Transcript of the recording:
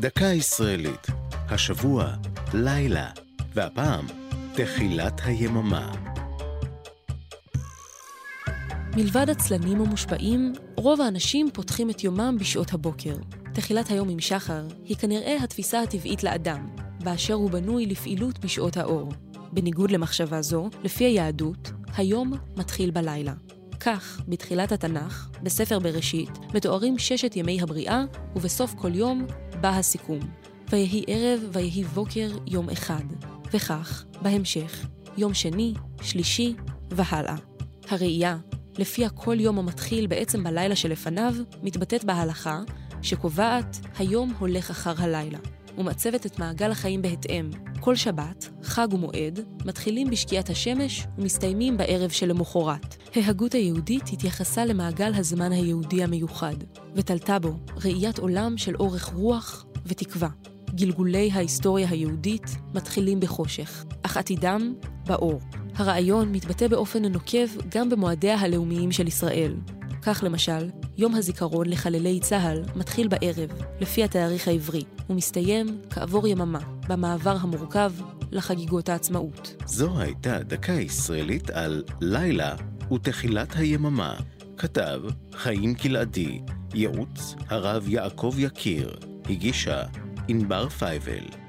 דקה ישראלית. השבוע, לילה, והפעם, תחילת היממה. מלבד עצלנים ומושפעים, רוב האנשים פותחים את יומם בשעות הבוקר. תחילת היום עם שחר היא כנראה התפיסה הטבעית לאדם, באשר הוא בנוי לפעילות בשעות האור. בניגוד למחשבה זו, לפי היהדות, היום מתחיל בלילה. כך, בתחילת התנ"ך, בספר בראשית, מתוארים ששת ימי הבריאה, ובסוף כל יום בא הסיכום. ויהי ערב ויהי בוקר יום אחד. וכך, בהמשך, יום שני, שלישי והלאה. הראייה, לפיה כל יום המתחיל בעצם בלילה שלפניו, מתבטאת בהלכה, שקובעת היום הולך אחר הלילה, ומעצבת את מעגל החיים בהתאם. כל שבת, חג ומועד, מתחילים בשקיעת השמש ומסתיימים בערב שלמחרת. ההגות היהודית התייחסה למעגל הזמן היהודי המיוחד, ותלתה בו ראיית עולם של אורך רוח ותקווה. גלגולי ההיסטוריה היהודית מתחילים בחושך, אך עתידם באור. הרעיון מתבטא באופן נוקב גם במועדיה הלאומיים של ישראל. כך למשל, יום הזיכרון לחללי צה"ל מתחיל בערב, לפי התאריך העברי, ומסתיים כעבור יממה, במעבר המורכב לחגיגות העצמאות. זו הייתה דקה ישראלית על לילה ותחילת היממה. כתב חיים גלעדי, ייעוץ הרב יעקב יקיר, הגישה ענבר פייבל.